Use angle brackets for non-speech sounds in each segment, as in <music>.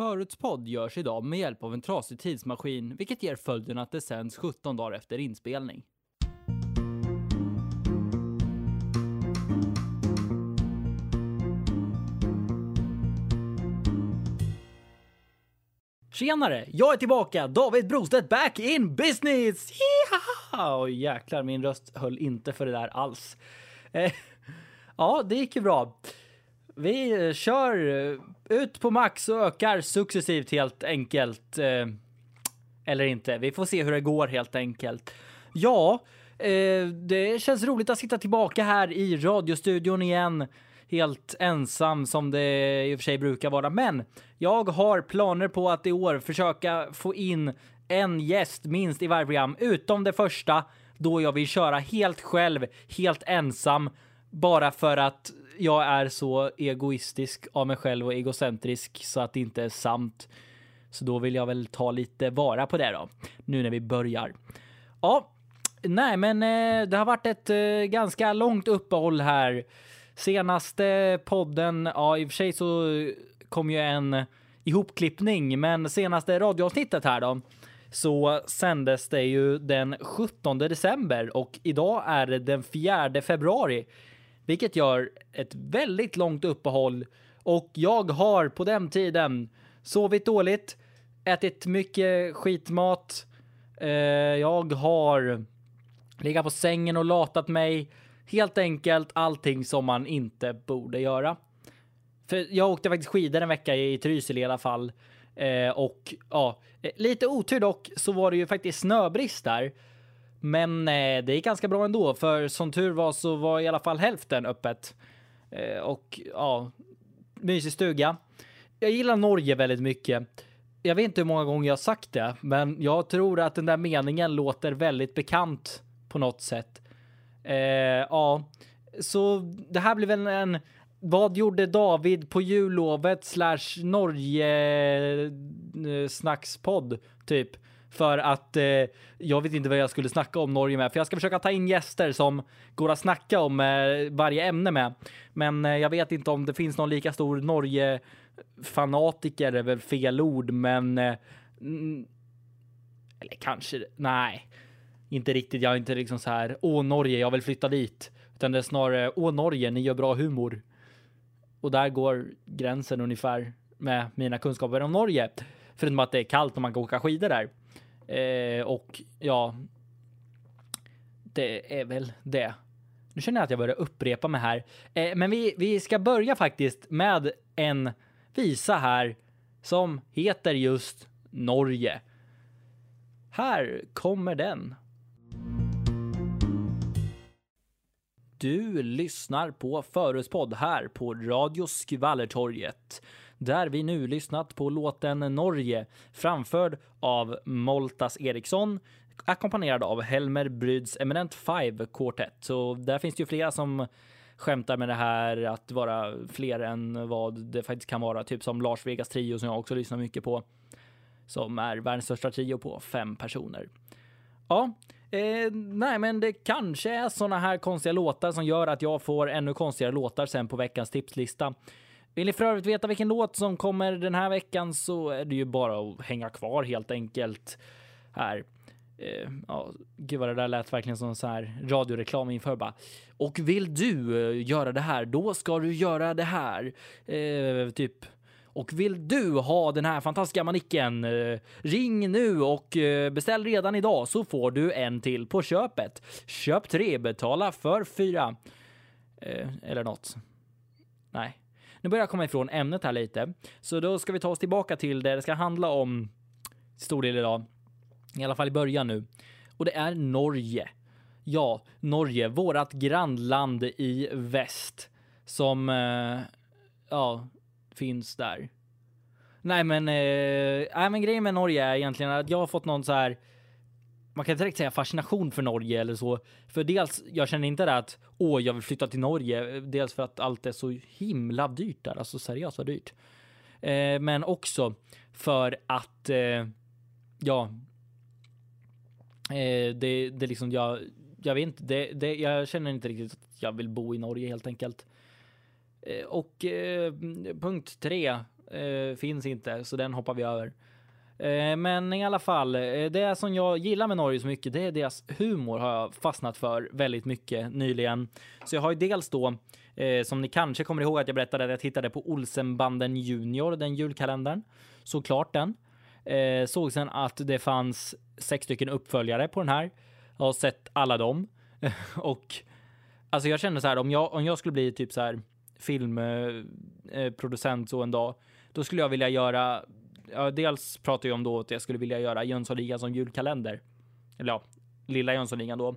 Förutspodd görs idag med hjälp av en trasig tidsmaskin, vilket ger följden att det sänds 17 dagar efter inspelning. Tjenare! Jag är tillbaka! David Brostedt back in business! Hihaha! Jäklar, min röst höll inte för det där alls. Eh, <laughs> ja, det gick ju bra. Vi eh, kör eh, ut på max och ökar successivt helt enkelt. Eh, eller inte. Vi får se hur det går helt enkelt. Ja, det känns roligt att sitta tillbaka här i radiostudion igen. Helt ensam som det i och för sig brukar vara. Men jag har planer på att i år försöka få in en gäst minst i varje program, utom det första då jag vill köra helt själv, helt ensam, bara för att jag är så egoistisk av mig själv och egocentrisk så att det inte är sant. Så då vill jag väl ta lite vara på det då, nu när vi börjar. Ja, nej, men eh, det har varit ett eh, ganska långt uppehåll här. Senaste podden, ja, i och för sig så kom ju en ihopklippning, men senaste radioavsnittet här då så sändes det ju den 17 december och idag är det den 4 februari vilket gör ett väldigt långt uppehåll och jag har på den tiden sovit dåligt, ätit mycket skitmat. Eh, jag har legat på sängen och latat mig. Helt enkelt allting som man inte borde göra. För jag åkte faktiskt skidor en vecka i Trysil i alla fall. Eh, och ja, eh, lite otur dock så var det ju faktiskt snöbrist där. Men eh, det gick ganska bra ändå, för som tur var så var i alla fall hälften öppet. Eh, och ja, mysig stuga. Jag gillar Norge väldigt mycket. Jag vet inte hur många gånger jag sagt det, men jag tror att den där meningen låter väldigt bekant på något sätt. Eh, ja, så det här blir väl en vad gjorde David på jullovet slash Norge eh, snackspodd typ? För att eh, jag vet inte vad jag skulle snacka om Norge med, för jag ska försöka ta in gäster som går att snacka om eh, varje ämne med. Men eh, jag vet inte om det finns någon lika stor Norge fanatiker är väl fel ord, men eh, eller kanske nej, inte riktigt. Jag är inte liksom så här. Åh, Norge, jag vill flytta dit, utan det är snarare åh, Norge, ni gör bra humor. Och där går gränsen ungefär med mina kunskaper om Norge. Förutom att det är kallt och man kan åka skidor där. Eh, och ja, det är väl det. Nu känner jag att jag börjar upprepa mig här. Eh, men vi, vi ska börja faktiskt med en visa här som heter just Norge. Här kommer den. Du lyssnar på Föruspodd här på Radio Skvallertorget där vi nu lyssnat på låten Norge framförd av Moltas Eriksson ackompanjerad av Helmer Bryds Eminent Five Quartet. Så där finns det ju flera som skämtar med det här att vara fler än vad det faktiskt kan vara, typ som Lars Vegas Trio som jag också lyssnar mycket på, som är världens största trio på fem personer. Ja, eh, nej, men det kanske är såna här konstiga låtar som gör att jag får ännu konstigare låtar sen på veckans tipslista. Vill ni för övrigt veta vilken låt som kommer den här veckan så är det ju bara att hänga kvar helt enkelt här. Uh, ja, gud vad det där lät verkligen som så här radioreklam inför bara. Och vill du uh, göra det här, då ska du göra det här. Uh, typ. Och vill du ha den här fantastiska manicken? Ring nu och beställ redan idag så får du en till på köpet. Köp tre, betala för fyra. Eller något. Nej, nu börjar jag komma ifrån ämnet här lite, så då ska vi ta oss tillbaka till det det ska handla om stor del idag. I alla fall i början nu. Och det är Norge. Ja, Norge, vårat grannland i väst som eh, ja, finns där. Nej, men, eh, nej, men grejen med Norge är egentligen att jag har fått någon så här man kan direkt säga fascination för Norge eller så. För dels, jag känner inte det att åh, jag vill flytta till Norge. Dels för att allt är så himla dyrt där, alltså seriöst vad dyrt. Eh, men också för att, eh, ja, eh, det, det liksom, jag, jag vet inte, det, det, jag känner inte riktigt att jag vill bo i Norge helt enkelt. Eh, och eh, punkt tre, eh, finns inte, så den hoppar vi över. Eh, men i alla fall, eh, det som jag gillar med Norge så mycket, det är deras humor har jag fastnat för väldigt mycket nyligen. Så jag har ju dels då, eh, som ni kanske kommer ihåg att jag berättade att jag tittade på Olsenbanden Junior, den julkalendern. Såklart den. Såg sen att det fanns sex stycken uppföljare på den här. Jag har sett alla dem. <laughs> och alltså jag känner så här, om jag, om jag skulle bli typ så här filmproducent så en dag, då skulle jag vilja göra ja, dels pratar jag om då att jag skulle vilja göra Jönssonligan som julkalender. Eller ja, lilla Jönssonligan då.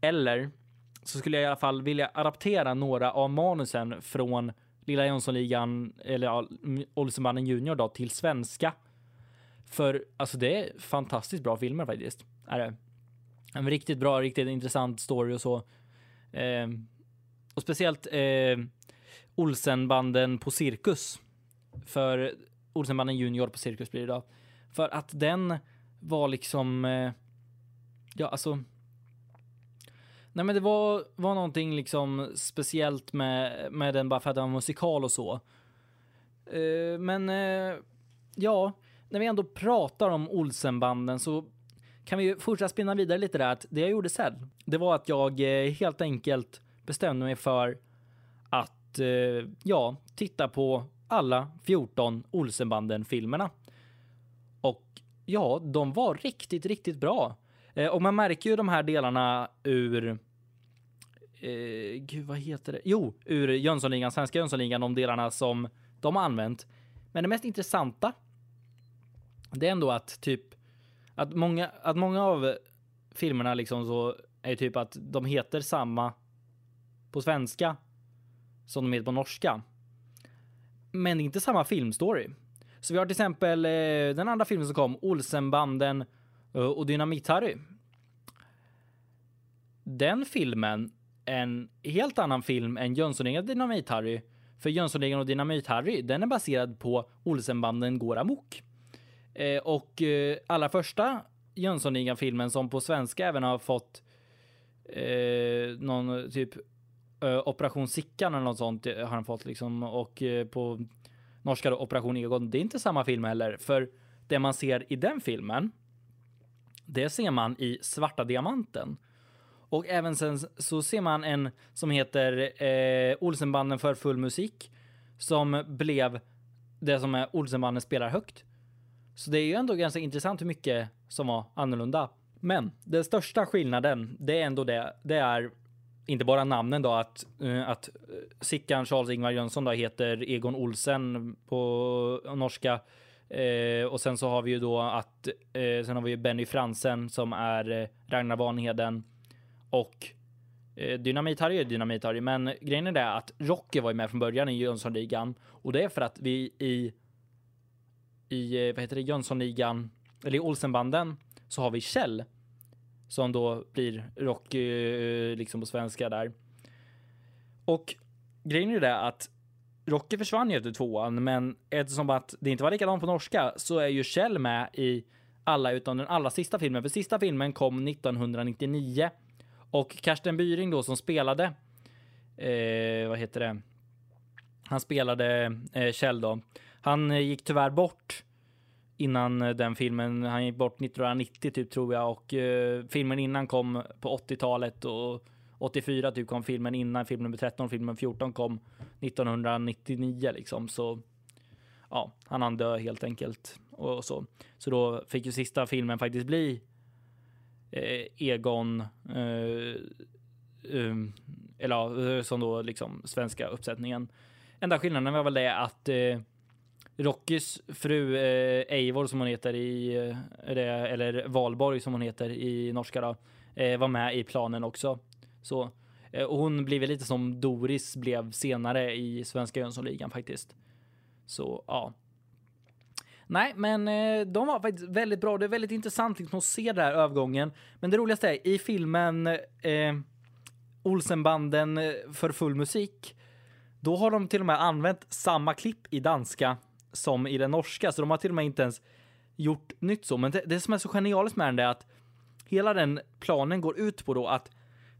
Eller så skulle jag i alla fall vilja adaptera några av manusen från Lilla Jönssonligan eller ja, Olsenbanden Junior då till svenska. För alltså det är fantastiskt bra filmer faktiskt. Är det. En riktigt bra, riktigt intressant story och så. Eh, och speciellt eh, Olsenbanden på cirkus. För Olsenbanden Junior på Cirkus blir det idag. För att den var liksom, eh, ja alltså. Nej men det var, var någonting liksom speciellt med, med den bara för att den var musikal och så. Eh, men eh, ja, när vi ändå pratar om Olsenbanden så kan vi ju fortsätta spinna vidare lite där att det jag gjorde sen, det var att jag eh, helt enkelt bestämde mig för att eh, ja, titta på alla 14 Olsenbanden-filmerna. Och ja, de var riktigt, riktigt bra. Eh, och man märker ju de här delarna ur eh, gud, vad heter det? Jo, ur Jönssonligan, svenska Jönssonligan, de delarna som de har använt. Men det mest intressanta, det är ändå att typ att många, att många av filmerna liksom så är typ att de heter samma på svenska som de heter på norska men inte samma filmstory. Så vi har till exempel eh, den andra filmen som kom, Olsenbanden eh, och Dynamit-Harry. Den filmen är en helt annan film än Jönssonligan och Dynamit-Harry. För Jönssonligan och Dynamit-Harry, den är baserad på Olsenbanden går amok. Eh, och eh, allra första Jönssonligan-filmen som på svenska även har fått eh, någon typ Eh, Operation Sickan eller något sånt eh, har han fått liksom och eh, på norska då, Operation Egon. Det är inte samma film heller, för det man ser i den filmen. Det ser man i Svarta Diamanten. Och även sen så ser man en som heter eh, Olsenbanden för full musik som blev det som är Olsenbanden spelar högt. Så det är ju ändå ganska intressant hur mycket som var annorlunda. Men den största skillnaden, det är ändå det, det är inte bara namnen då, att, eh, att eh, Sickan Charles Ingvar Jönsson då heter Egon Olsen på norska. Eh, och sen så har vi ju då att, eh, sen har vi ju Benny Fransen som är eh, Ragnar Vanheden. Och Dynamit-Harry är Dynamit-Harry, men grejen är det att Rocky var ju med från början i Jönssonligan. Och det är för att vi i, i vad heter det, Jönssonligan, eller i Olsenbanden, så har vi Kjell som då blir Rocky eh, liksom på svenska där. Och grejen är det att Rocky försvann ju efter tvåan, men eftersom att det inte var likadant på norska så är ju Kjell med i alla utom den allra sista filmen. För sista filmen kom 1999 och Karsten Byring då som spelade, eh, vad heter det? Han spelade eh, Kjell då. Han eh, gick tyvärr bort innan eh, den filmen. Han gick bort 1990 typ tror jag och eh, filmen innan kom på 80-talet och 84 typ kom filmen innan film nummer 13 och film nummer 14 kom 1999 liksom så ja, han hann dö helt enkelt och så. Så då fick ju sista filmen faktiskt bli eh, Egon eh, um, eller ja, eh, som då liksom svenska uppsättningen. Enda skillnaden var väl det att eh, Rockys fru eh, Eivor som hon heter i, eh, eller Valborg som hon heter i norska då, eh, var med i planen också. Så, eh, och hon blev lite som Doris blev senare i svenska Jönssonligan faktiskt. Så ja. Nej, men eh, de var faktiskt väldigt bra. Det är väldigt intressant liksom, att se den här övergången. Men det roligaste är i filmen eh, Olsenbanden eh, för full musik. Då har de till och med använt samma klipp i danska som i den norska, så de har till och med inte ens gjort nytt så. Men det, det som är så genialiskt med den är att hela den planen går ut på då att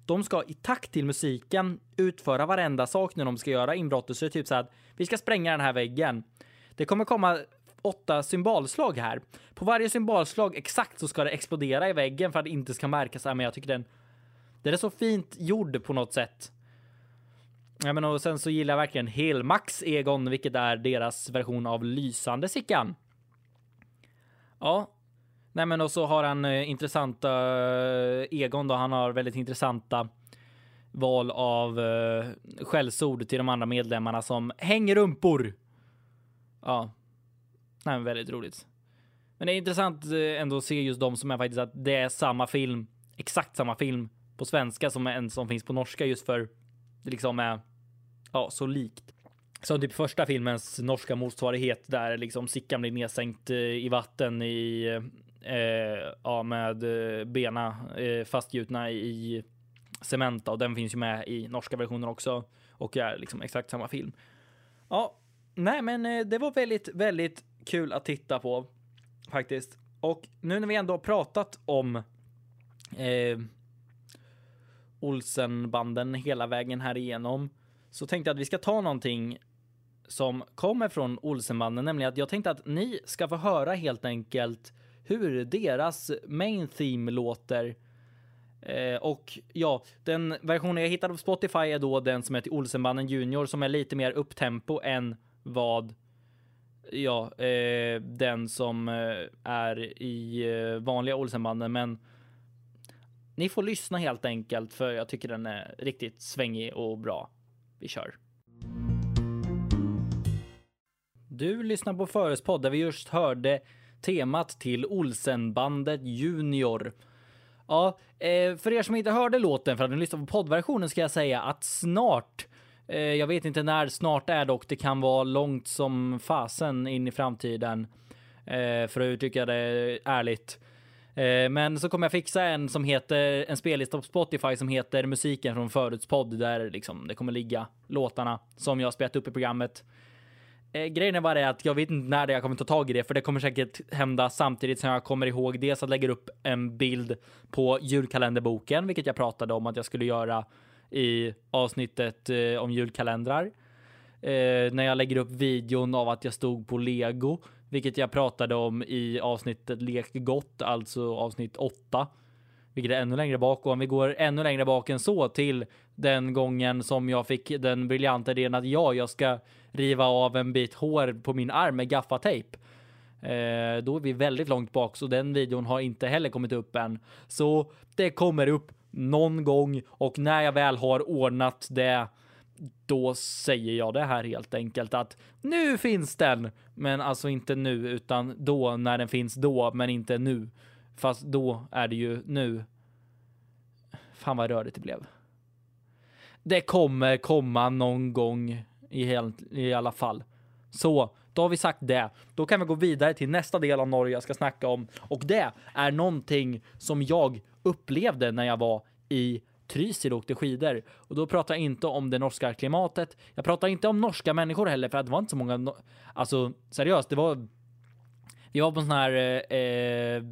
de ska i takt till musiken utföra varenda sak när de ska göra inbrottet. Så det är typ så att vi ska spränga den här väggen. Det kommer komma åtta symbolslag här. På varje symbolslag exakt så ska det explodera i väggen för att det inte ska märkas. Men jag tycker den, den är så fint gjord på något sätt. Ja, men och sen så gillar jag verkligen Helmax Egon, vilket är deras version av lysande Sickan. Ja, nej, men och så har han eh, intressanta eh, Egon då. Han har väldigt intressanta val av eh, skällsord till de andra medlemmarna som hängrumpor. Ja, nej, väldigt roligt. Men det är intressant eh, ändå att se just de som är faktiskt att det är samma film, exakt samma film på svenska som en som finns på norska just för det liksom är ja, så likt. Som typ första filmens norska motsvarighet där liksom Sickan blir nedsänkt eh, i vatten i eh, ja, med eh, bena eh, fastgjutna i cementa och den finns ju med i norska versionen också och är liksom exakt samma film. Ja, nej, men eh, det var väldigt, väldigt kul att titta på faktiskt. Och nu när vi ändå har pratat om eh, Olsenbanden hela vägen här igenom så tänkte jag att vi ska ta någonting som kommer från Olsenbanden, nämligen att jag tänkte att ni ska få höra helt enkelt hur deras main theme låter. Eh, och ja, den versionen jag hittade på Spotify är då den som heter Olsenbanden Junior som är lite mer upptempo än vad ja, eh, den som eh, är i eh, vanliga Olsenbanden. Men ni får lyssna helt enkelt för jag tycker den är riktigt svängig och bra. Vi kör. Du lyssnar på Förespodd där vi just hörde temat till Olsenbandet Junior. Ja, eh, för er som inte hörde låten för att ni lyssnar på poddversionen ska jag säga att snart eh, jag vet inte när snart är dock. Det kan vara långt som fasen in i framtiden. Eh, för att uttrycka det ärligt. Eh, men så kommer jag fixa en som heter en spellista på Spotify som heter musiken från förutspodd där liksom det kommer ligga låtarna som jag spelat upp i programmet. Eh, grejen är bara det att jag vet inte när jag kommer ta tag i det, för det kommer säkert hända samtidigt som jag kommer ihåg dels att lägga upp en bild på julkalenderboken, vilket jag pratade om att jag skulle göra i avsnittet eh, om julkalendrar. Eh, när jag lägger upp videon av att jag stod på lego, vilket jag pratade om i avsnittet Lek gott, alltså avsnitt 8 vilket är ännu längre bak. Och om vi går ännu längre bak än så till den gången som jag fick den briljanta idén att ja, jag ska riva av en bit hår på min arm med gaffatejp. Eh, då är vi väldigt långt bak, så den videon har inte heller kommit upp än. Så det kommer upp någon gång och när jag väl har ordnat det då säger jag det här helt enkelt att nu finns den, men alltså inte nu utan då när den finns då, men inte nu. Fast då är det ju nu. Fan vad rörigt det blev. Det kommer komma någon gång i, helt, i alla fall. Så då har vi sagt det. Då kan vi gå vidare till nästa del av Norge jag ska snacka om och det är någonting som jag upplevde när jag var i Trysil och åkte skidor. Och då pratar jag inte om det norska klimatet. Jag pratar inte om norska människor heller för att det var inte så många. No alltså seriöst, det var. Vi var på en sån här eh, eh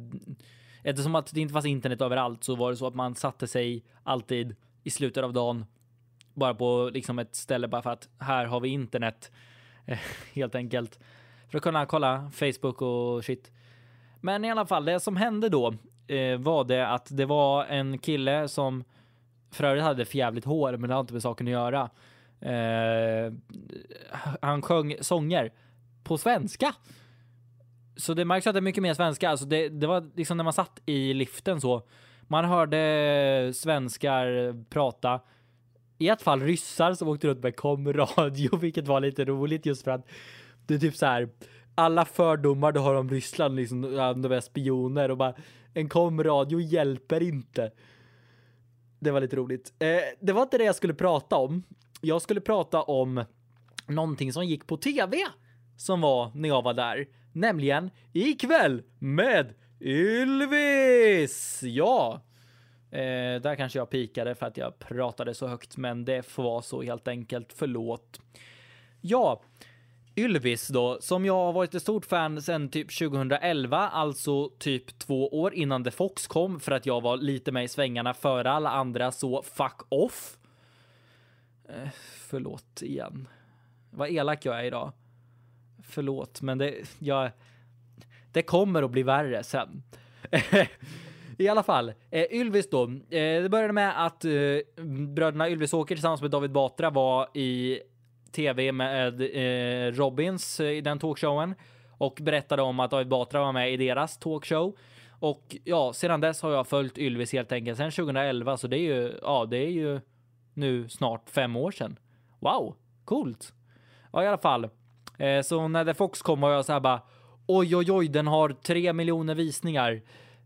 Eftersom att det inte fanns internet överallt så var det så att man satte sig alltid i slutet av dagen bara på liksom ett ställe bara för att här har vi internet eh, <laughs> helt enkelt för att kunna kolla Facebook och shit. Men i alla fall, det som hände då eh, var det att det var en kille som för övrigt hade förjävligt hår, men det har inte med saken att göra. Eh, han sjöng sånger på svenska så det märks att det är mycket mer svenska. Alltså det, det var liksom när man satt i liften så. Man hörde svenskar prata. I ett fall ryssar som åkte runt med komradio, <laughs> vilket var lite roligt just för att det är typ så här. Alla fördomar du har om Ryssland, liksom de är spioner och bara en komradio hjälper inte. Det var lite roligt. Eh, det var inte det jag skulle prata om. Jag skulle prata om någonting som gick på tv som var när jag var där nämligen ikväll med Ylvis! Ja, eh, där kanske jag pikade för att jag pratade så högt, men det får vara så helt enkelt. Förlåt. Ja, Ylvis då, som jag har varit ett stort fan sedan typ 2011, alltså typ två år innan The Fox kom för att jag var lite med i svängarna före alla andra, så fuck off. Eh, förlåt igen. Vad elak jag är idag. förlåt, men det, jag, det kommer att bli värre sen. <laughs> I alla fall, eh, Ylvis då. Eh, det började med att eh, bröderna Ylvisåker tillsammans med David Batra var i tv med eh, Robins eh, i den talkshowen och berättade om att David Batra var med i deras talkshow. Och ja, sedan dess har jag följt Ylvis helt enkelt sedan 2011, så det är ju, ja, det är ju nu snart fem år sedan. Wow, coolt. Ja, i alla fall. Eh, så när The Fox kom var jag så här bara oj, oj, oj, den har tre miljoner visningar.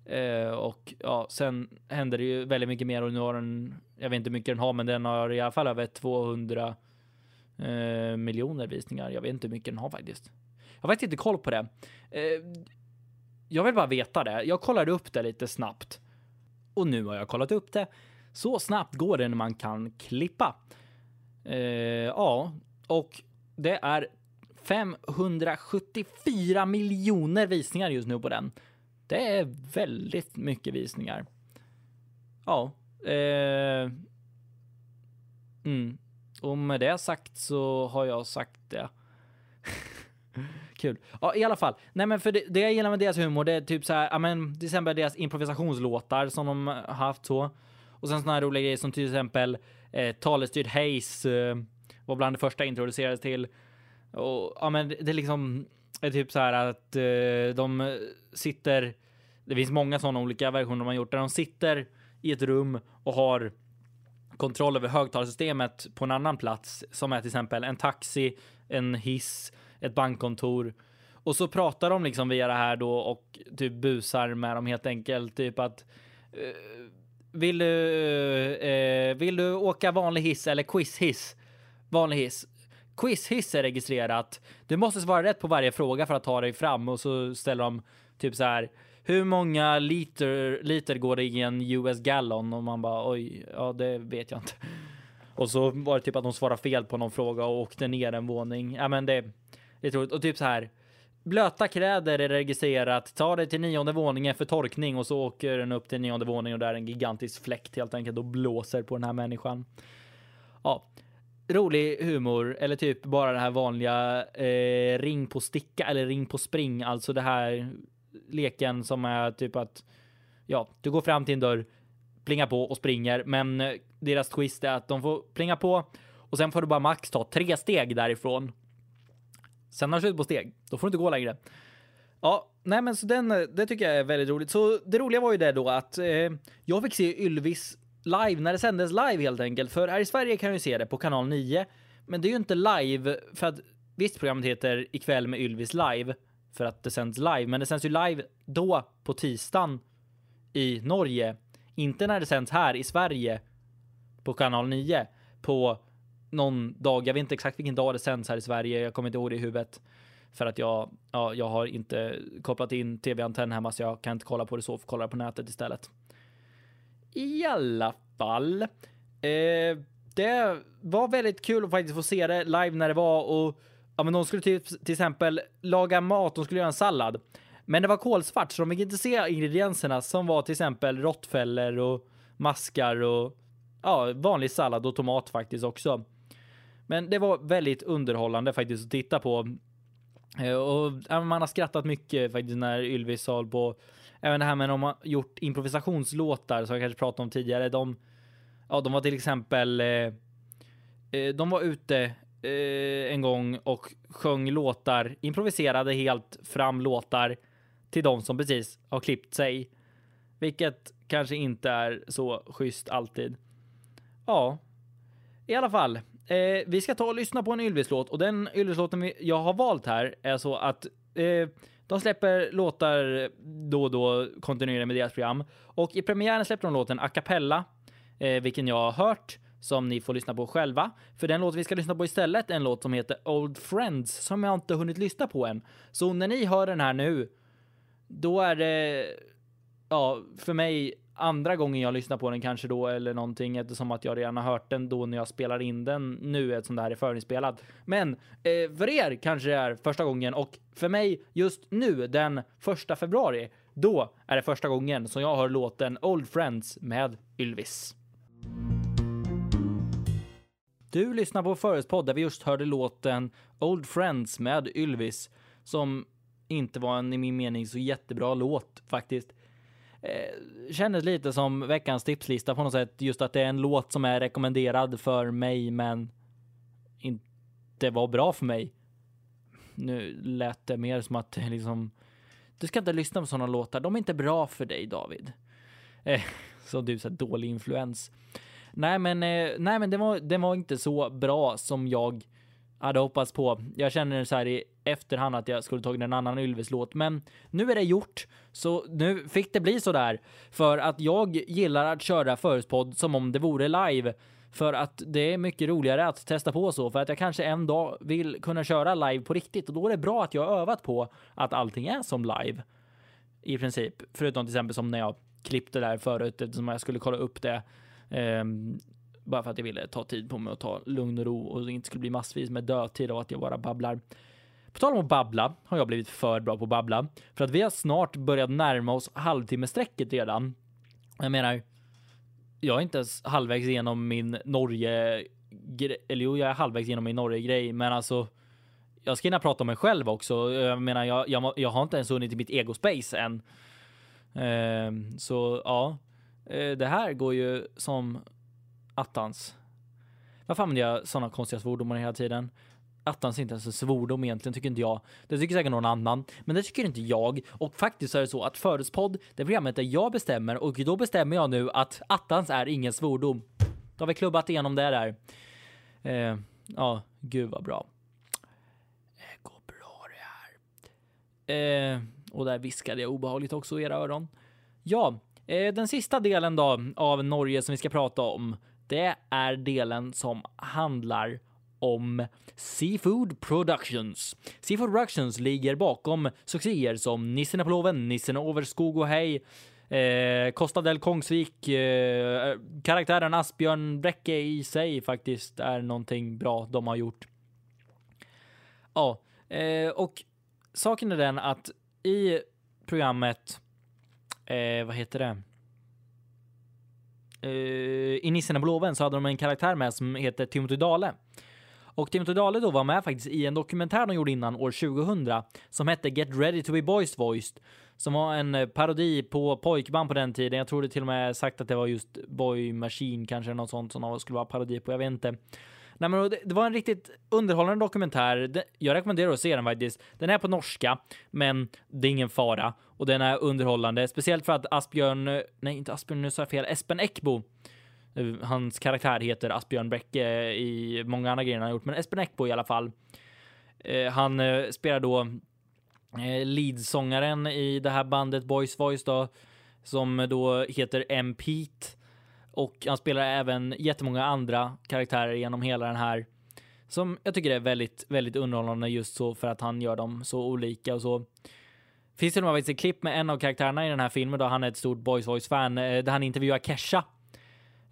Eh, och ja, sen händer det ju väldigt mycket mer och nu har den, jag vet inte hur mycket den har, men den har i alla fall över 200 eh, miljoner visningar. Jag vet inte hur mycket den har faktiskt. Jag har faktiskt inte koll på det. Eh, jag vill bara veta det. Jag kollade upp det lite snabbt och nu har jag kollat upp det. Så snabbt går det när man kan klippa. Eh, ja, och det är 574 miljoner visningar just nu på den. Det är väldigt mycket visningar. Ja. Eh, mm. Och med det sagt så har jag sagt det. <laughs> Kul. Ja, i alla fall. Nej, men för det, det jag gillar med deras humor, det är typ så här, ja men till exempel deras improvisationslåtar som de har haft så. Och sen såna här roliga grejer som till exempel eh, talestyrd hejs eh, var bland det första introducerades till. Och ja, men det är liksom är typ så här att eh, de sitter. Det finns många sådana olika versioner man gjort där de sitter i ett rum och har kontroll över högtalarsystemet på en annan plats som är till exempel en taxi, en hiss, ett bankkontor. Och så pratar de liksom via det här då och typ busar med dem helt enkelt. Typ att eh, vill du, eh, vill du åka vanlig hiss eller quizhiss? Vanlig hiss. Quizhiss är registrerat. Du måste svara rätt på varje fråga för att ta dig fram och så ställer de typ så här. Hur många liter, liter går det i en US gallon? Och man bara oj, ja det vet jag inte. Och så var det typ att de svarade fel på någon fråga och åkte ner en våning. Ja men det, det är troligt. Och typ så här. Blöta kläder är registrerat. Ta dig till nionde våningen för torkning och så åker den upp till nionde våningen och där är en gigantisk fläkt helt enkelt och blåser på den här människan. Ja, rolig humor eller typ bara det här vanliga eh, ring på sticka eller ring på spring, alltså det här leken som är typ att ja, du går fram till en dörr, plingar på och springer, men eh, deras twist är att de får plinga på och sen får du bara max ta tre steg därifrån. Sen har du slut på steg, då får du inte gå längre. Ja, nej, men så den, eh, det tycker jag är väldigt roligt. Så det roliga var ju det då att eh, jag fick se Ylvis live när det sändes live helt enkelt. För här i Sverige kan jag ju se det på kanal 9, men det är ju inte live för att visst programmet heter ikväll med Ylvis live för att det sänds live, men det sänds ju live då på tisdagen i Norge, inte när det sänds här i Sverige på kanal 9 på någon dag. Jag vet inte exakt vilken dag det sänds här i Sverige. Jag kommer inte ihåg det i huvudet för att jag, ja, jag har inte kopplat in tv-antenn hemma så jag kan inte kolla på det så, får kolla på nätet istället. I alla fall. Eh, det var väldigt kul att faktiskt få se det live när det var och ja, men de skulle till, till exempel laga mat. De skulle göra en sallad, men det var kolsvart så de fick inte se ingredienserna som var till exempel råttfällor och maskar och ja, vanlig sallad och tomat faktiskt också. Men det var väldigt underhållande faktiskt att titta på. Eh, och man har skrattat mycket faktiskt när Ylvis sa på även det här med de har gjort improvisationslåtar som jag kanske pratade om tidigare. De, ja, de var till exempel. Eh, eh de var ute eh, en gång och sjöng låtar, improviserade helt fram låtar till de som precis har klippt sig, vilket kanske inte är så schysst alltid. Ja, i alla fall. Eh, vi ska ta och lyssna på en Ylvis-låt och den Ylvis-låten jag har valt här är så att eh, de släpper låtar då och då kontinuerligt med deras program och i premiären släppte de låten A Cappella, eh, vilken jag har hört som ni får lyssna på själva. För den låt vi ska lyssna på istället är en låt som heter Old Friends som jag inte hunnit lyssna på än. Så när ni hör den här nu, då är det ja, för mig andra gången jag lyssnar på den kanske då eller någonting eftersom att jag redan har hört den då när jag spelar in den nu eftersom det här är förinspelad. Men eh, för er kanske det är första gången och för mig just nu den första februari, då är det första gången som jag hör låten Old Friends med Ylvis. Du lyssnar på Förespodd där vi just hörde låten Old Friends med Ylvis som inte var en i min mening så jättebra låt faktiskt. Eh, kändes lite som veckans tipslista på något sätt. Just att det är en låt som är rekommenderad för mig men inte var bra för mig. Nu lät det mer som att liksom du ska inte lyssna på sådana låtar. De är inte bra för dig David. Eh, så du så dålig influens. Nej, men eh, nej, men det var, det var inte så bra som jag hade hoppats på. Jag känner så här i efterhand att jag skulle tagit en annan Ylves-låt. men nu är det gjort. Så nu fick det bli så där för att jag gillar att köra Förhörspodd som om det vore live för att det är mycket roligare att testa på så för att jag kanske en dag vill kunna köra live på riktigt och då är det bra att jag har övat på att allting är som live i princip. Förutom till exempel som när jag klippte där förut som jag skulle kolla upp det. Um, bara för att jag ville ta tid på mig och ta lugn och ro och det inte skulle bli massvis med dödtid av att jag bara babblar. På tal om att babbla har jag blivit för bra på att babbla för att vi har snart börjat närma oss halvtimmesträcket redan. Jag menar, jag är inte ens halvvägs igenom min Norge eller jo, jag är halvvägs igenom min Norge grej, men alltså jag ska hinna prata om mig själv också. Jag menar, jag, jag, jag har inte ens hunnit till mitt ego space än. Uh, så ja, Eh, det här går ju som attans. Varför använder jag sådana konstiga svordomar hela tiden? attans inte ens en svordom egentligen, tycker inte jag. Det tycker säkert någon annan, men det tycker inte jag. Och faktiskt är det så att Förutspodd, det programmet där jag bestämmer och då bestämmer jag nu att attans är ingen svordom. Då har vi klubbat igenom det där. Eh, ja, gud vad bra. Eh, det går bra det här. Eh, och där viskade jag obehagligt också i era öron. Ja, Eh, den sista delen då av Norge som vi ska prata om, det är delen som handlar om Seafood Productions. Seafood Productions ligger bakom succéer som Nissen på loven, Nissen över skog och hej, eh, Costa del Kongsvik, eh, karaktären Asbjörn Bräcke i sig faktiskt är någonting bra de har gjort. Ja, eh, och saken är den att i programmet, eh, vad heter det? Eh, I Nissen på loven så hade de en karaktär med som heter Timothy Dale. Och Timothy Dale då var med faktiskt i en dokumentär de gjorde innan år 2000 som hette Get Ready to be Boys Voiced som var en eh, parodi på pojkband på den tiden. Jag tror det till och med sagt att det var just Boy Machine kanske något sånt som de skulle vara parodi på. Jag vet inte. Nej, men det, det var en riktigt underhållande dokumentär. Jag rekommenderar att se den faktiskt. Den är på norska, men det är ingen fara och den är underhållande, speciellt för att Asbjörn, nej inte Asbjörn, nu sa jag fel, Espen Eckbo eh, hans karaktär heter Asbjörn Bäcke eh, i många andra grejer han har gjort, men Espen Eckbo i alla fall. Eh, han eh, spelar då eh, leadsångaren i det här bandet Boys Voice då, som då heter M. Pete. Och han spelar även jättemånga andra karaktärer genom hela den här som jag tycker är väldigt, väldigt underhållande just så för att han gör dem så olika och så. Finns det några ett klipp med en av karaktärerna i den här filmen då han är ett stort Boys Voice fan eh, där han intervjuar Kesha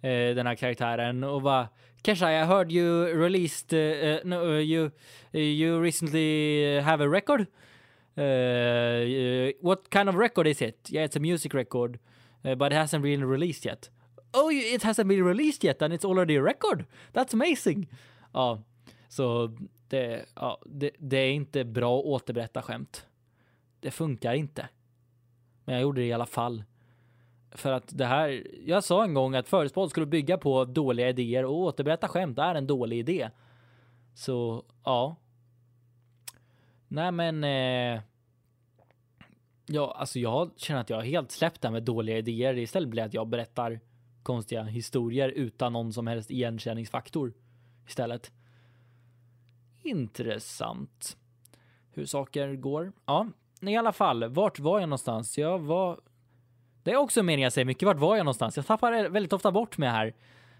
eh, den här karaktären och bara Kesha, I heard you released, uh, no, you, you recently have a record. Uh, what kind of record is it? Yeah, it's a music record, but it hasn't been released yet. Oh, it hasn't been released yet and it's already a record. That's amazing. Ja, så det, ja, det, det är inte bra att återberätta skämt. Det funkar inte. Men jag gjorde det i alla fall. För att det här, jag sa en gång att förespådd skulle bygga på dåliga idéer och återberätta skämt är en dålig idé. Så ja. Nej men. Eh, ja, alltså jag känner att jag har helt släppt det här med dåliga idéer. Istället blir det att jag berättar konstiga historier utan någon som helst igenkänningsfaktor istället. Intressant hur saker går. Ja, i alla fall, vart var jag någonstans? Jag var det är också meningen jag säger mycket. Vart var jag någonstans? Jag tappar väldigt ofta bort mig här.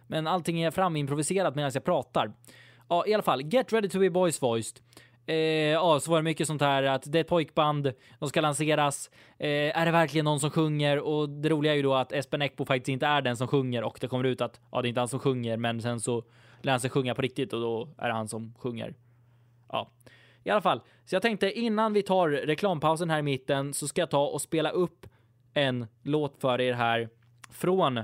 Men allting är framimproviserat medan jag pratar. Ja, i alla fall. Get ready to be boys voiced. Eh, ja, så var det mycket sånt här att det är ett pojkband, de ska lanseras. Eh, är det verkligen någon som sjunger? Och det roliga är ju då att Espen Eckbo faktiskt inte är den som sjunger och det kommer ut att ja, det är inte han som sjunger, men sen så lär han sig sjunga på riktigt och då är det han som sjunger. Ja, i alla fall. Så jag tänkte innan vi tar reklampausen här i mitten så ska jag ta och spela upp en låt för er här från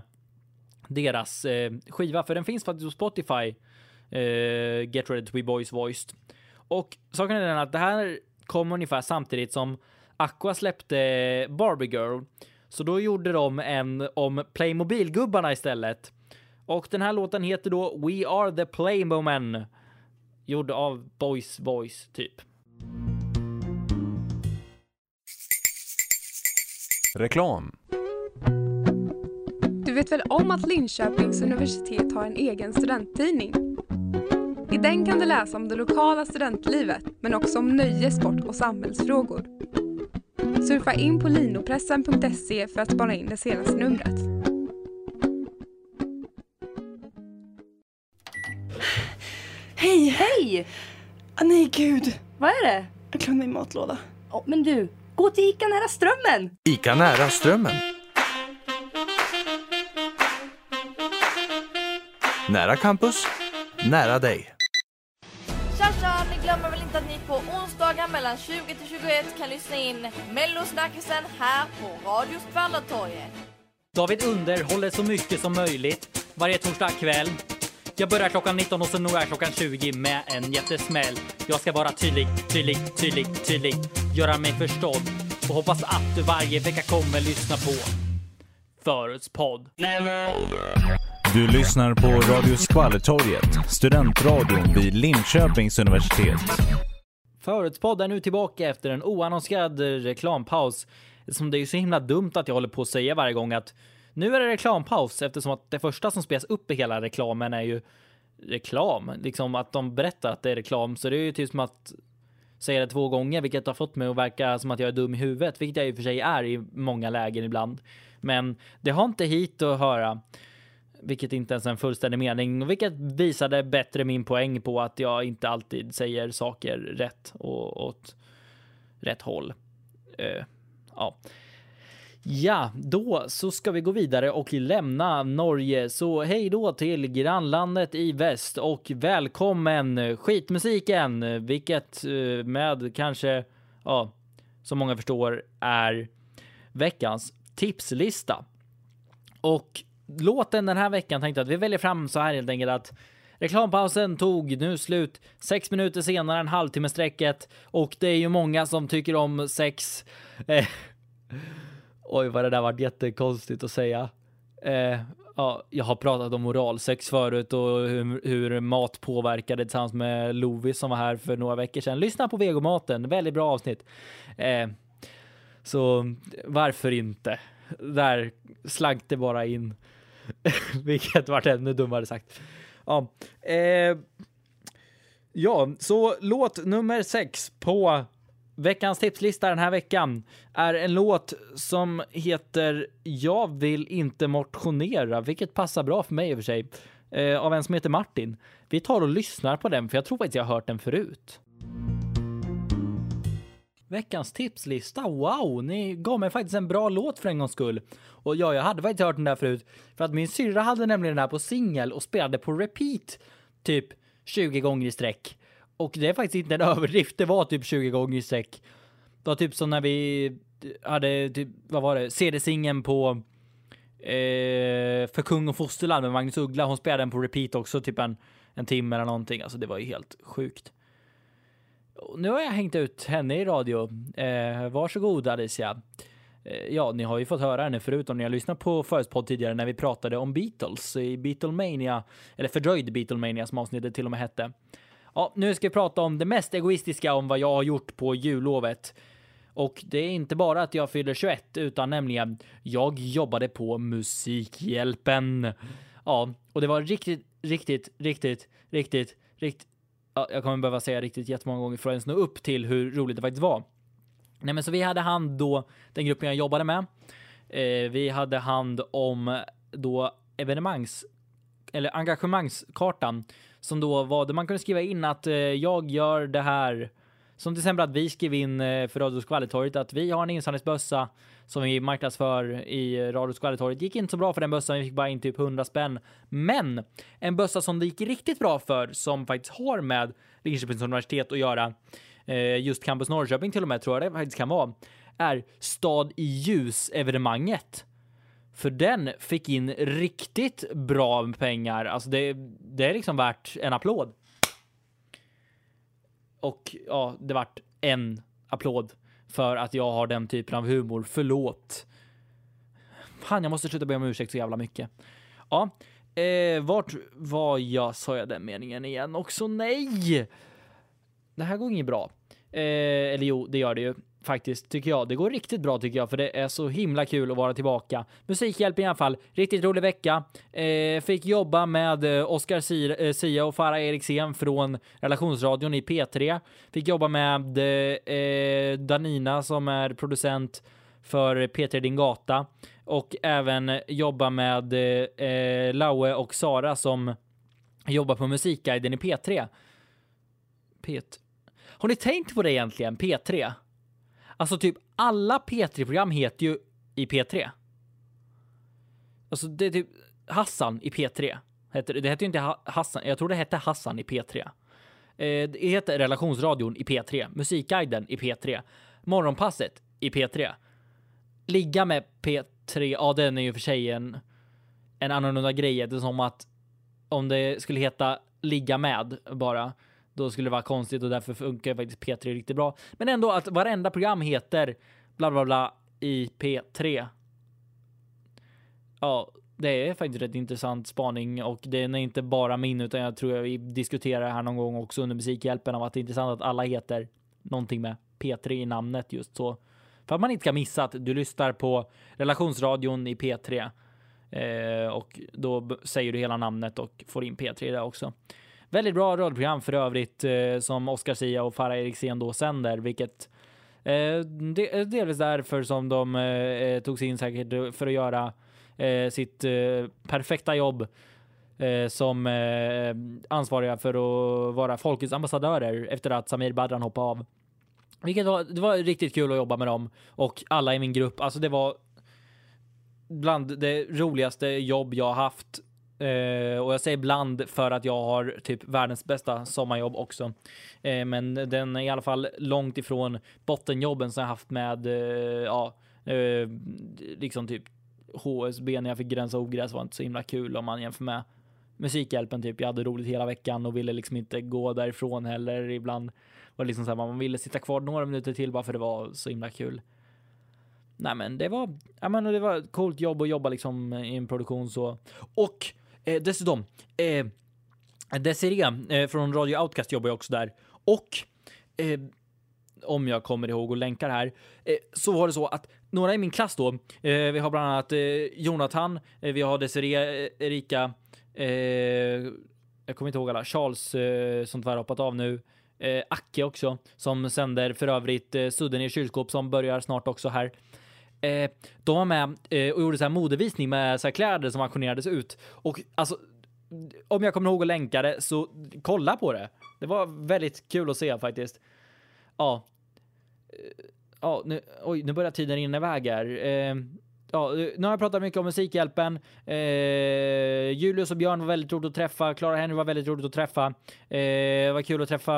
deras eh, skiva, för den finns faktiskt på Spotify. eh, Get Ready To Be Boys Voiced. Och saken är den att det här kom ungefär samtidigt som Aqua släppte Barbie Girl. Så då gjorde de en om Playmobil-gubbarna istället. Och den här låten heter då We Are The Playmomen. Gjord av Boys Voice, typ. Reklam. Du vet väl om att Linköpings universitet har en egen studenttidning? I den kan du läsa om det lokala studentlivet, men också om nöje, sport och samhällsfrågor. Surfa in på linopressen.se för att spana in det senaste numret. Hej! Hej! Ah, nej, gud. Vad är det? Jag glömde min matlåda. Oh, men du, gå till Ica nära Strömmen! Ica nära Strömmen. Nära campus, nära dig. Glömmer väl inte att ni på onsdagar mellan 20 till 21 kan lyssna in Mellosnackisen här på Radio Skvallertorget. David underhåller så mycket som möjligt varje torsdag kväll. Jag börjar klockan 19 och så når jag klockan 20 med en jättesmäll. Jag ska vara tydlig, tydlig, tydlig, tydlig. Göra mig förstådd och hoppas att du varje vecka kommer lyssna på Förutspodd. Du lyssnar på Radio Skvallertorget, studentradion vid Linköpings universitet. Förutspodd är nu tillbaka efter en oannonserad reklampaus. Som det är så himla dumt att jag håller på att säga varje gång att nu är det reklampaus eftersom att det första som spelas upp i hela reklamen är ju reklam. Liksom att de berättar att det är reklam. Så det är ju typ som att säga det två gånger, vilket har fått mig att verka som att jag är dum i huvudet, vilket jag i och för sig är i många lägen ibland. Men det har inte hit att höra, vilket inte ens är en fullständig mening, vilket visade bättre min poäng på att jag inte alltid säger saker rätt och åt rätt håll. Uh, ja. Ja, då så ska vi gå vidare och lämna Norge. Så hej då till grannlandet i väst och välkommen skitmusiken, vilket eh, med kanske, ja, som många förstår är veckans tipslista. Och låten den här veckan tänkte jag att vi väljer fram så här helt enkelt att Reklampausen tog nu slut sex minuter senare än halvtimmesträcket och det är ju många som tycker om sex. Eh, <laughs> Oj, vad det där var jättekonstigt att säga. Eh, ja, jag har pratat om oralsex förut och hur, hur mat påverkade tillsammans med Lovis som var här för några veckor sedan. Lyssna på vegomaten, väldigt bra avsnitt. Eh, så varför inte? Där slank det bara in, <laughs> vilket vart ännu dummare sagt. Ja, eh, ja, så låt nummer sex på Veckans tipslista den här veckan är en låt som heter Jag vill inte motionera, vilket passar bra för mig i och för sig, eh, av en som heter Martin. Vi tar och lyssnar på den, för jag tror faktiskt jag har hört den förut. Veckans tipslista, wow, ni gav mig faktiskt en bra låt för en gångs skull. Och ja, jag hade faktiskt hört den där förut, för att min syrra hade nämligen den här på singel och spelade på repeat typ 20 gånger i sträck. Och det är faktiskt inte en <laughs> överdrift, det var typ 20 gånger i sträck. Det var typ som när vi hade, typ, vad var det, CD-singeln på eh, För kung och fosterland med Magnus Uggla. Hon spelade den på repeat också, typ en, en timme eller någonting. Alltså det var ju helt sjukt. Nu har jag hängt ut henne i radio. Eh, varsågod Alicia. Eh, ja, ni har ju fått höra henne förut om ni har lyssnat på Förutspodd tidigare när vi pratade om Beatles i Beatlemania, eller fördröjd Beatlemania som avsnittet till och med hette. Ja, nu ska vi prata om det mest egoistiska om vad jag har gjort på jullovet. Och det är inte bara att jag fyller 21 utan nämligen jag jobbade på Musikhjälpen. Ja, och det var riktigt, riktigt, riktigt, riktigt, riktigt. Jag kommer behöva säga riktigt jättemånga gånger för att ens nå upp till hur roligt det faktiskt var. Nej, men så vi hade hand då den gruppen jag jobbade med. Eh, vi hade hand om då evenemangs eller engagemangskartan som då var där man kunde skriva in att eh, jag gör det här. Som till exempel att vi skrev in eh, för Radio Skvallertorget att vi har en insamlingsbössa som vi marknadsför i Radio Skvallertorget. Gick inte så bra för den bössan. Vi fick bara in typ 100 spänn. Men en bössa som det gick riktigt bra för som faktiskt har med Linköpings universitet att göra. Eh, just Campus Norrköping till och med tror jag det faktiskt kan vara. Är Stad i ljus evenemanget För den fick in riktigt bra pengar. Alltså det, det är liksom värt en applåd. Och ja, det vart en applåd för att jag har den typen av humor. Förlåt. Fan, jag måste sluta be om ursäkt så jävla mycket. Ja, eh, vart var jag? Sa jag den meningen igen också? Nej! Det här går inget bra. Eh, eller jo, det gör det ju faktiskt, tycker jag. Det går riktigt bra tycker jag, för det är så himla kul att vara tillbaka. Musikhjälp i alla fall. Riktigt rolig vecka. Eh, fick jobba med eh, Oscar Oskar eh, Sia och Farah Eriksen från relationsradion i P3. Fick jobba med eh, Danina som är producent för P3 Din Gata och även jobba med eh, Laue och Sara som jobbar på Musikguiden i P3. P3. Har ni tänkt på det egentligen? P3? Alltså typ alla P3-program heter ju i P3. Alltså det är typ Hassan i P3. Det heter ju inte Hassan, jag tror det hette Hassan i P3. Eh, det heter Relationsradion i P3, Musikguiden i P3, Morgonpasset i P3. Ligga med P3, ja den är ju för sig en, en annorlunda grej. Det är som att om det skulle heta ligga med bara, då skulle det vara konstigt och därför funkar faktiskt P3 riktigt bra. Men ändå att varenda program heter bla bla bla i P3. Ja, det är faktiskt rätt intressant spaning och den är inte bara min utan jag tror vi diskuterar här någon gång också under Musikhjälpen av att det är intressant att alla heter någonting med P3 i namnet just så. För att man inte ska missa att du lyssnar på relationsradion i P3 eh, och då säger du hela namnet och får in P3 där också. Väldigt bra radioprogram för övrigt eh, som Oscar Sia och Farah Eriksen då sänder, vilket eh, eh, delvis därför som de eh, eh, tog sig in säkert för att göra eh, sitt eh, perfekta jobb eh, som eh, ansvariga för att vara folkets ambassadörer efter att Samir Badran hoppade av. Vilket var, det var riktigt kul att jobba med dem och alla i min grupp. Alltså det var bland det roligaste jobb jag haft Eh, och jag säger bland för att jag har typ världens bästa sommarjobb också. Eh, men den är i alla fall långt ifrån bottenjobben som jag haft med, eh, ja, eh, liksom typ HSB när jag fick gränsa ogräs var inte så himla kul om man jämför med Musikhjälpen typ. Jag hade roligt hela veckan och ville liksom inte gå därifrån heller. Ibland var det liksom så här, man ville sitta kvar några minuter till bara för det var så himla kul. Nej, men det var, ja, men det var ett coolt jobb att jobba liksom i en produktion så. Och Eh, dessutom, eh, Desiree eh, från Radio Outcast jobbar ju också där. Och eh, om jag kommer ihåg och länkar här, eh, så var det så att några i min klass då, eh, vi har bland annat eh, Jonathan, eh, vi har Desiree, eh, Erika, eh, jag kommer inte ihåg alla, Charles eh, som tyvärr hoppat av nu, Acke också, som sänder för övrigt Sudden i kylskåp som börjar snart också här. Eh, de var med eh, och gjorde så här modevisning med så här kläder som auktionerades ut. Och alltså, om jag kommer ihåg att länka det så kolla på det. Det var väldigt kul att se faktiskt. Ja. Eh, ja, nu, oj, nu börjar tiden rinna iväg här. Eh, ja, eh, nu har jag pratat mycket om Musikhjälpen. Eh, Julius och Björn var väldigt roligt att träffa. Clara Henry var väldigt roligt att träffa. Eh, det var kul att träffa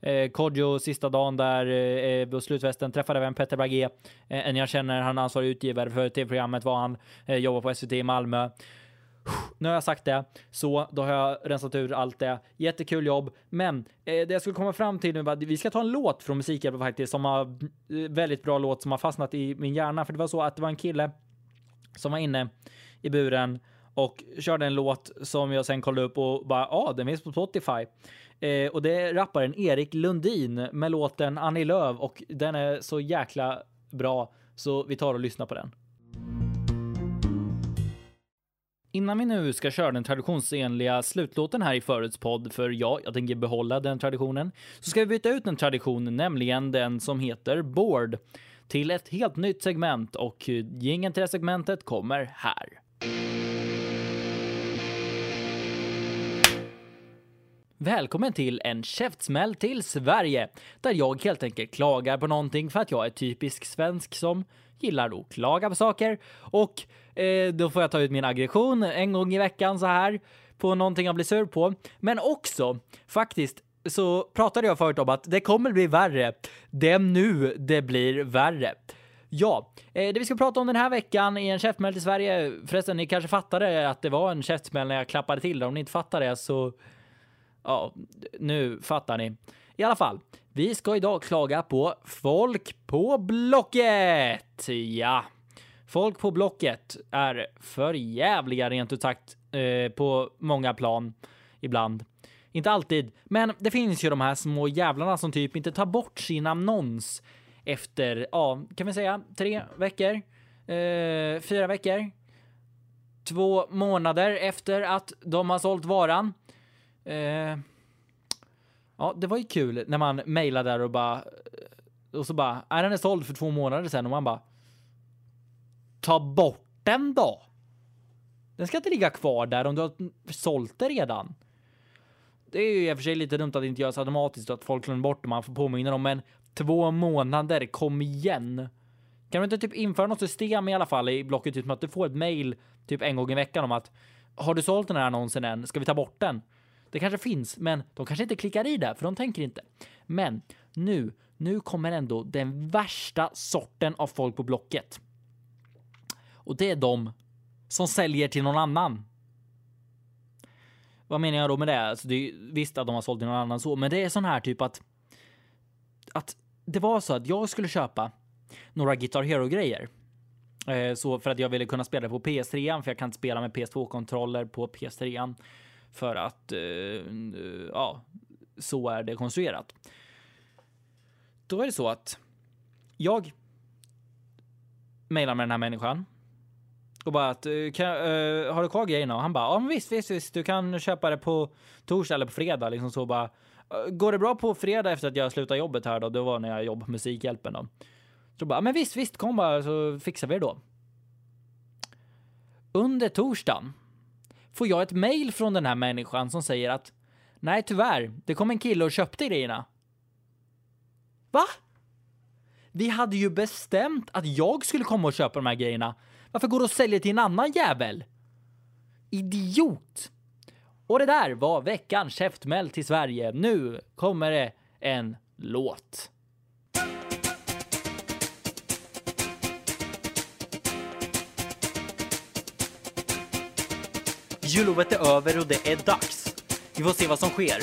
eh, Kodjo sista dagen där eh, på slutfesten. Träffade även Petter Bagge, eh, en jag känner. Han är ansvarig utgivare för tv-programmet var han. Eh, jobbar på SVT i Malmö. Nu har jag sagt det, så då har jag rensat ur allt det. Jättekul jobb, men eh, det jag skulle komma fram till nu var att vi ska ta en låt från Musikhjälpen faktiskt, som har eh, väldigt bra låt som har fastnat i min hjärna. För det var så att det var en kille som var inne i buren och körde en låt som jag sen kollade upp och bara, ja, ah, den finns på Spotify. Eh, och det är rapparen Erik Lundin med låten Annie Lööf och den är så jäkla bra så vi tar och lyssnar på den. Innan vi nu ska köra den traditionsenliga slutlåten här i Förets podd, för ja, jag tänker behålla den traditionen, så ska vi byta ut en tradition, nämligen den som heter Board, till ett helt nytt segment och eh, gingen till det segmentet kommer här. Välkommen till en käftsmäll till Sverige, där jag helt enkelt klagar på någonting för att jag är typisk svensk som gillar att klaga på saker och eh, då får jag ta ut min aggression en gång i veckan så här på någonting jag blir sur på. Men också faktiskt så pratade jag förut om att det kommer bli värre. Det är nu det blir värre. Ja, eh, det vi ska prata om den här veckan i en käftsmäll till Sverige. Förresten, ni kanske fattade att det var en käftsmäll när jag klappade till det. Om ni inte fattar det så... Ja, nu fattar ni. I alla fall, vi ska idag klaga på folk på Blocket. Ja, folk på Blocket är för jävliga rent ut sagt eh, på många plan ibland. Inte alltid, men det finns ju de här små jävlarna som typ inte tar bort sin annons efter, ja, kan vi säga tre veckor, eh, fyra veckor, två månader efter att de har sålt varan. Eh, ja, det var ju kul när man mejlade där och bara och så bara, är den är såld för två månader sedan och man bara ta bort den då. Den ska inte ligga kvar där om du har sålt det redan. Det är ju i och för sig lite dumt att det inte görs automatiskt och att folk glömmer bort det. Man får påminna dem, men två månader, kom igen. Kan du inte typ införa något system i alla fall i blocket, typ att du får ett mail typ en gång i veckan om att har du sålt den här annonsen än? Ska vi ta bort den? Det kanske finns, men de kanske inte klickar i det, för de tänker inte. Men nu, nu kommer ändå den värsta sorten av folk på Blocket. Och det är de som säljer till någon annan. Vad menar jag då med det? Alltså det är visst att de har sålt till någon annan så, men det är sån här typ att att det var så att jag skulle köpa några Guitar Hero grejer. Eh, så för att jag ville kunna spela på PS3 för jag kan inte spela med PS2 kontroller på PS3 för att eh, ja, så är det konstruerat. Då är det så att jag mejlar med den här människan och bara att eh, kan, uh, har du kvar grejerna? Och han bara ja, men visst, visst, visst, du kan köpa det på torsdag eller på fredag liksom så bara. Går det bra på fredag efter att jag slutar jobbet här då? Det var när jag jobbade på Musikhjälpen då. Så bara, men visst, visst, kom bara så fixar vi det då. Under torsdagen får jag ett mail från den här människan som säger att nej, tyvärr, det kom en kille och köpte grejerna. Va? Vi hade ju bestämt att jag skulle komma och köpa de här grejerna. Varför går du och säljer till en annan jävel? Idiot! Och det där var veckans käftmäll till Sverige. Nu kommer det en låt. Jullovet är över och det är dags. Vi får se vad som sker.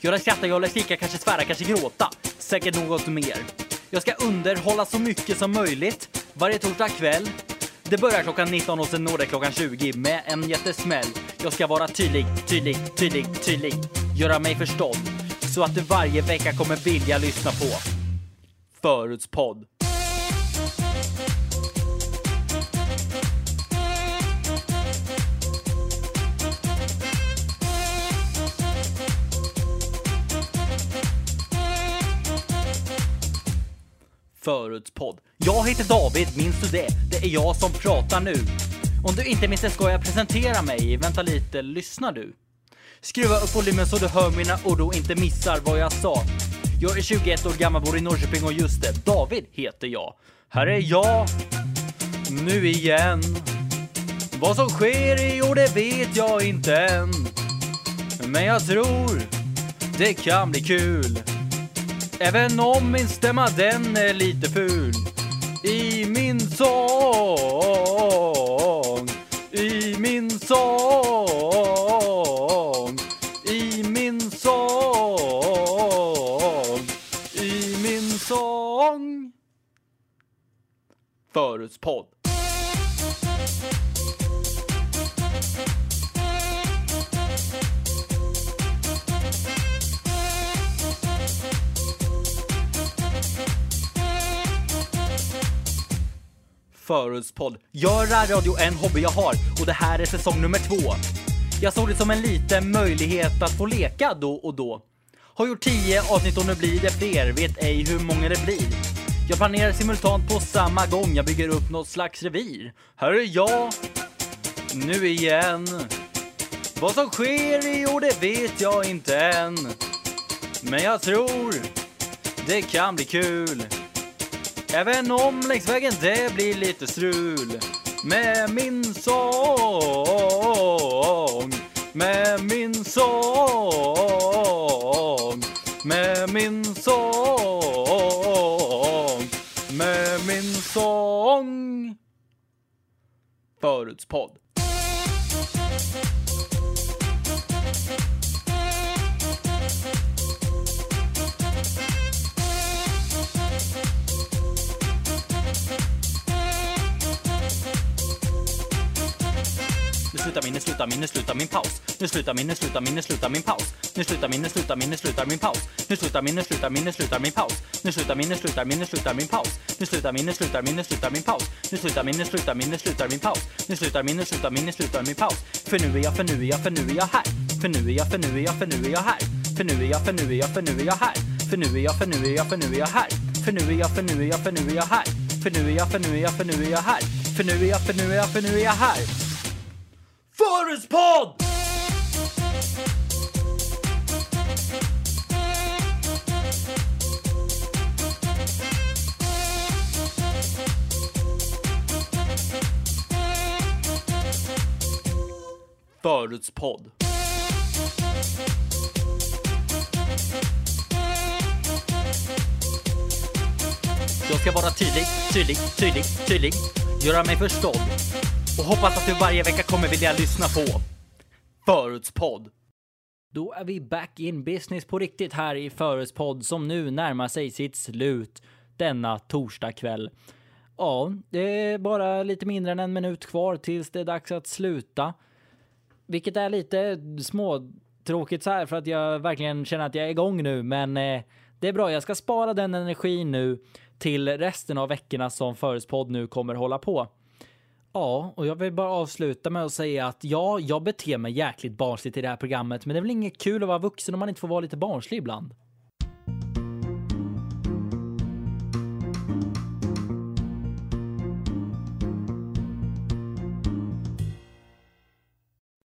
Jag lär skratta, jag lär skrika, kanske svära, kanske gråta. Säkert något mer. Jag ska underhålla så mycket som möjligt varje torsdag kväll. Det börjar klockan 19 och sen når det klockan 20 med en jättesmäll. Jag ska vara tydlig, tydlig, tydlig, tydlig. Göra mig förstådd. Så att du varje vecka kommer vilja lyssna på Förutspodd. Förutspodd. Jag heter David, minns du det? Det är jag som pratar nu. Om du inte minns det ska jag presentera mig. Vänta lite, lyssnar du? Skruva upp volymen så du hör mina ord och inte missar vad jag sa. Jag är 21 år gammal, bor i Norrköping och just det, David heter jag. Här är jag, nu igen. Vad som sker i år det vet jag inte än. Men jag tror det kan bli kul. Även om min stämma den är lite ful. I min sång, i min sång, i min sång, i min sång. Förutspodd. Förortspodd. Göra radio en hobby jag har och det här är säsong nummer två. Jag såg det som en liten möjlighet att få leka då och då. Har gjort tio avsnitt och nu blir det fler, vet ej hur många det blir. Jag planerar simultant på samma gång, jag bygger upp något slags revir. Här är jag, nu igen. Vad som sker i år det vet jag inte än. Men jag tror det kan bli kul. Även om längs vägen det blir lite strul med min sång, med min sång, med min sång, med min sång. Förutspodd. Slutar min, nu slutar min, nu slutar min paus. Nu slutar min, nu slutar min, nu slutar min paus. Nu slutar min, nu slutar min, nu slutar min paus. Nu slutar min, nu slutar min, nu slutar min paus. Nu slutar min, nu slutar min, nu slutar min paus. Nu slutar min, nu slutar min, nu slutar min paus. Nu slutar min, nu slutar min, nu slutar min paus. Nu slutar min, nu slutar min, nu slutar min paus. För nu är jag, för nu är jag, för nu är jag här. För nu är jag, för nu är jag, för nu är jag här. För nu är jag, för nu är jag, för nu är jag här. För nu är jag, för nu är jag, för nu är jag här. För nu är jag, för nu är jag, för nu är jag här. För nu är jag, för nu är jag, för nu är jag här. För nu är jag, för nu är jag, för nu är jag här. Förespodd! Förutspodd. Jag ska vara tydlig, tydlig, tydlig, tydlig. Göra mig förstådd. Och hoppas att du varje vecka kommer vilja lyssna på Förutspodd. Då är vi back in business på riktigt här i Förutspodd som nu närmar sig sitt slut denna torsdag kväll. Ja, det är bara lite mindre än en minut kvar tills det är dags att sluta. Vilket är lite småtråkigt så här för att jag verkligen känner att jag är igång nu, men eh, det är bra. Jag ska spara den energin nu till resten av veckorna som Förutspodd nu kommer hålla på. Ja, och jag vill bara avsluta med att säga att ja, jag beter mig jäkligt barnsligt i det här programmet, men det är väl inget kul att vara vuxen om man inte får vara lite barnslig ibland.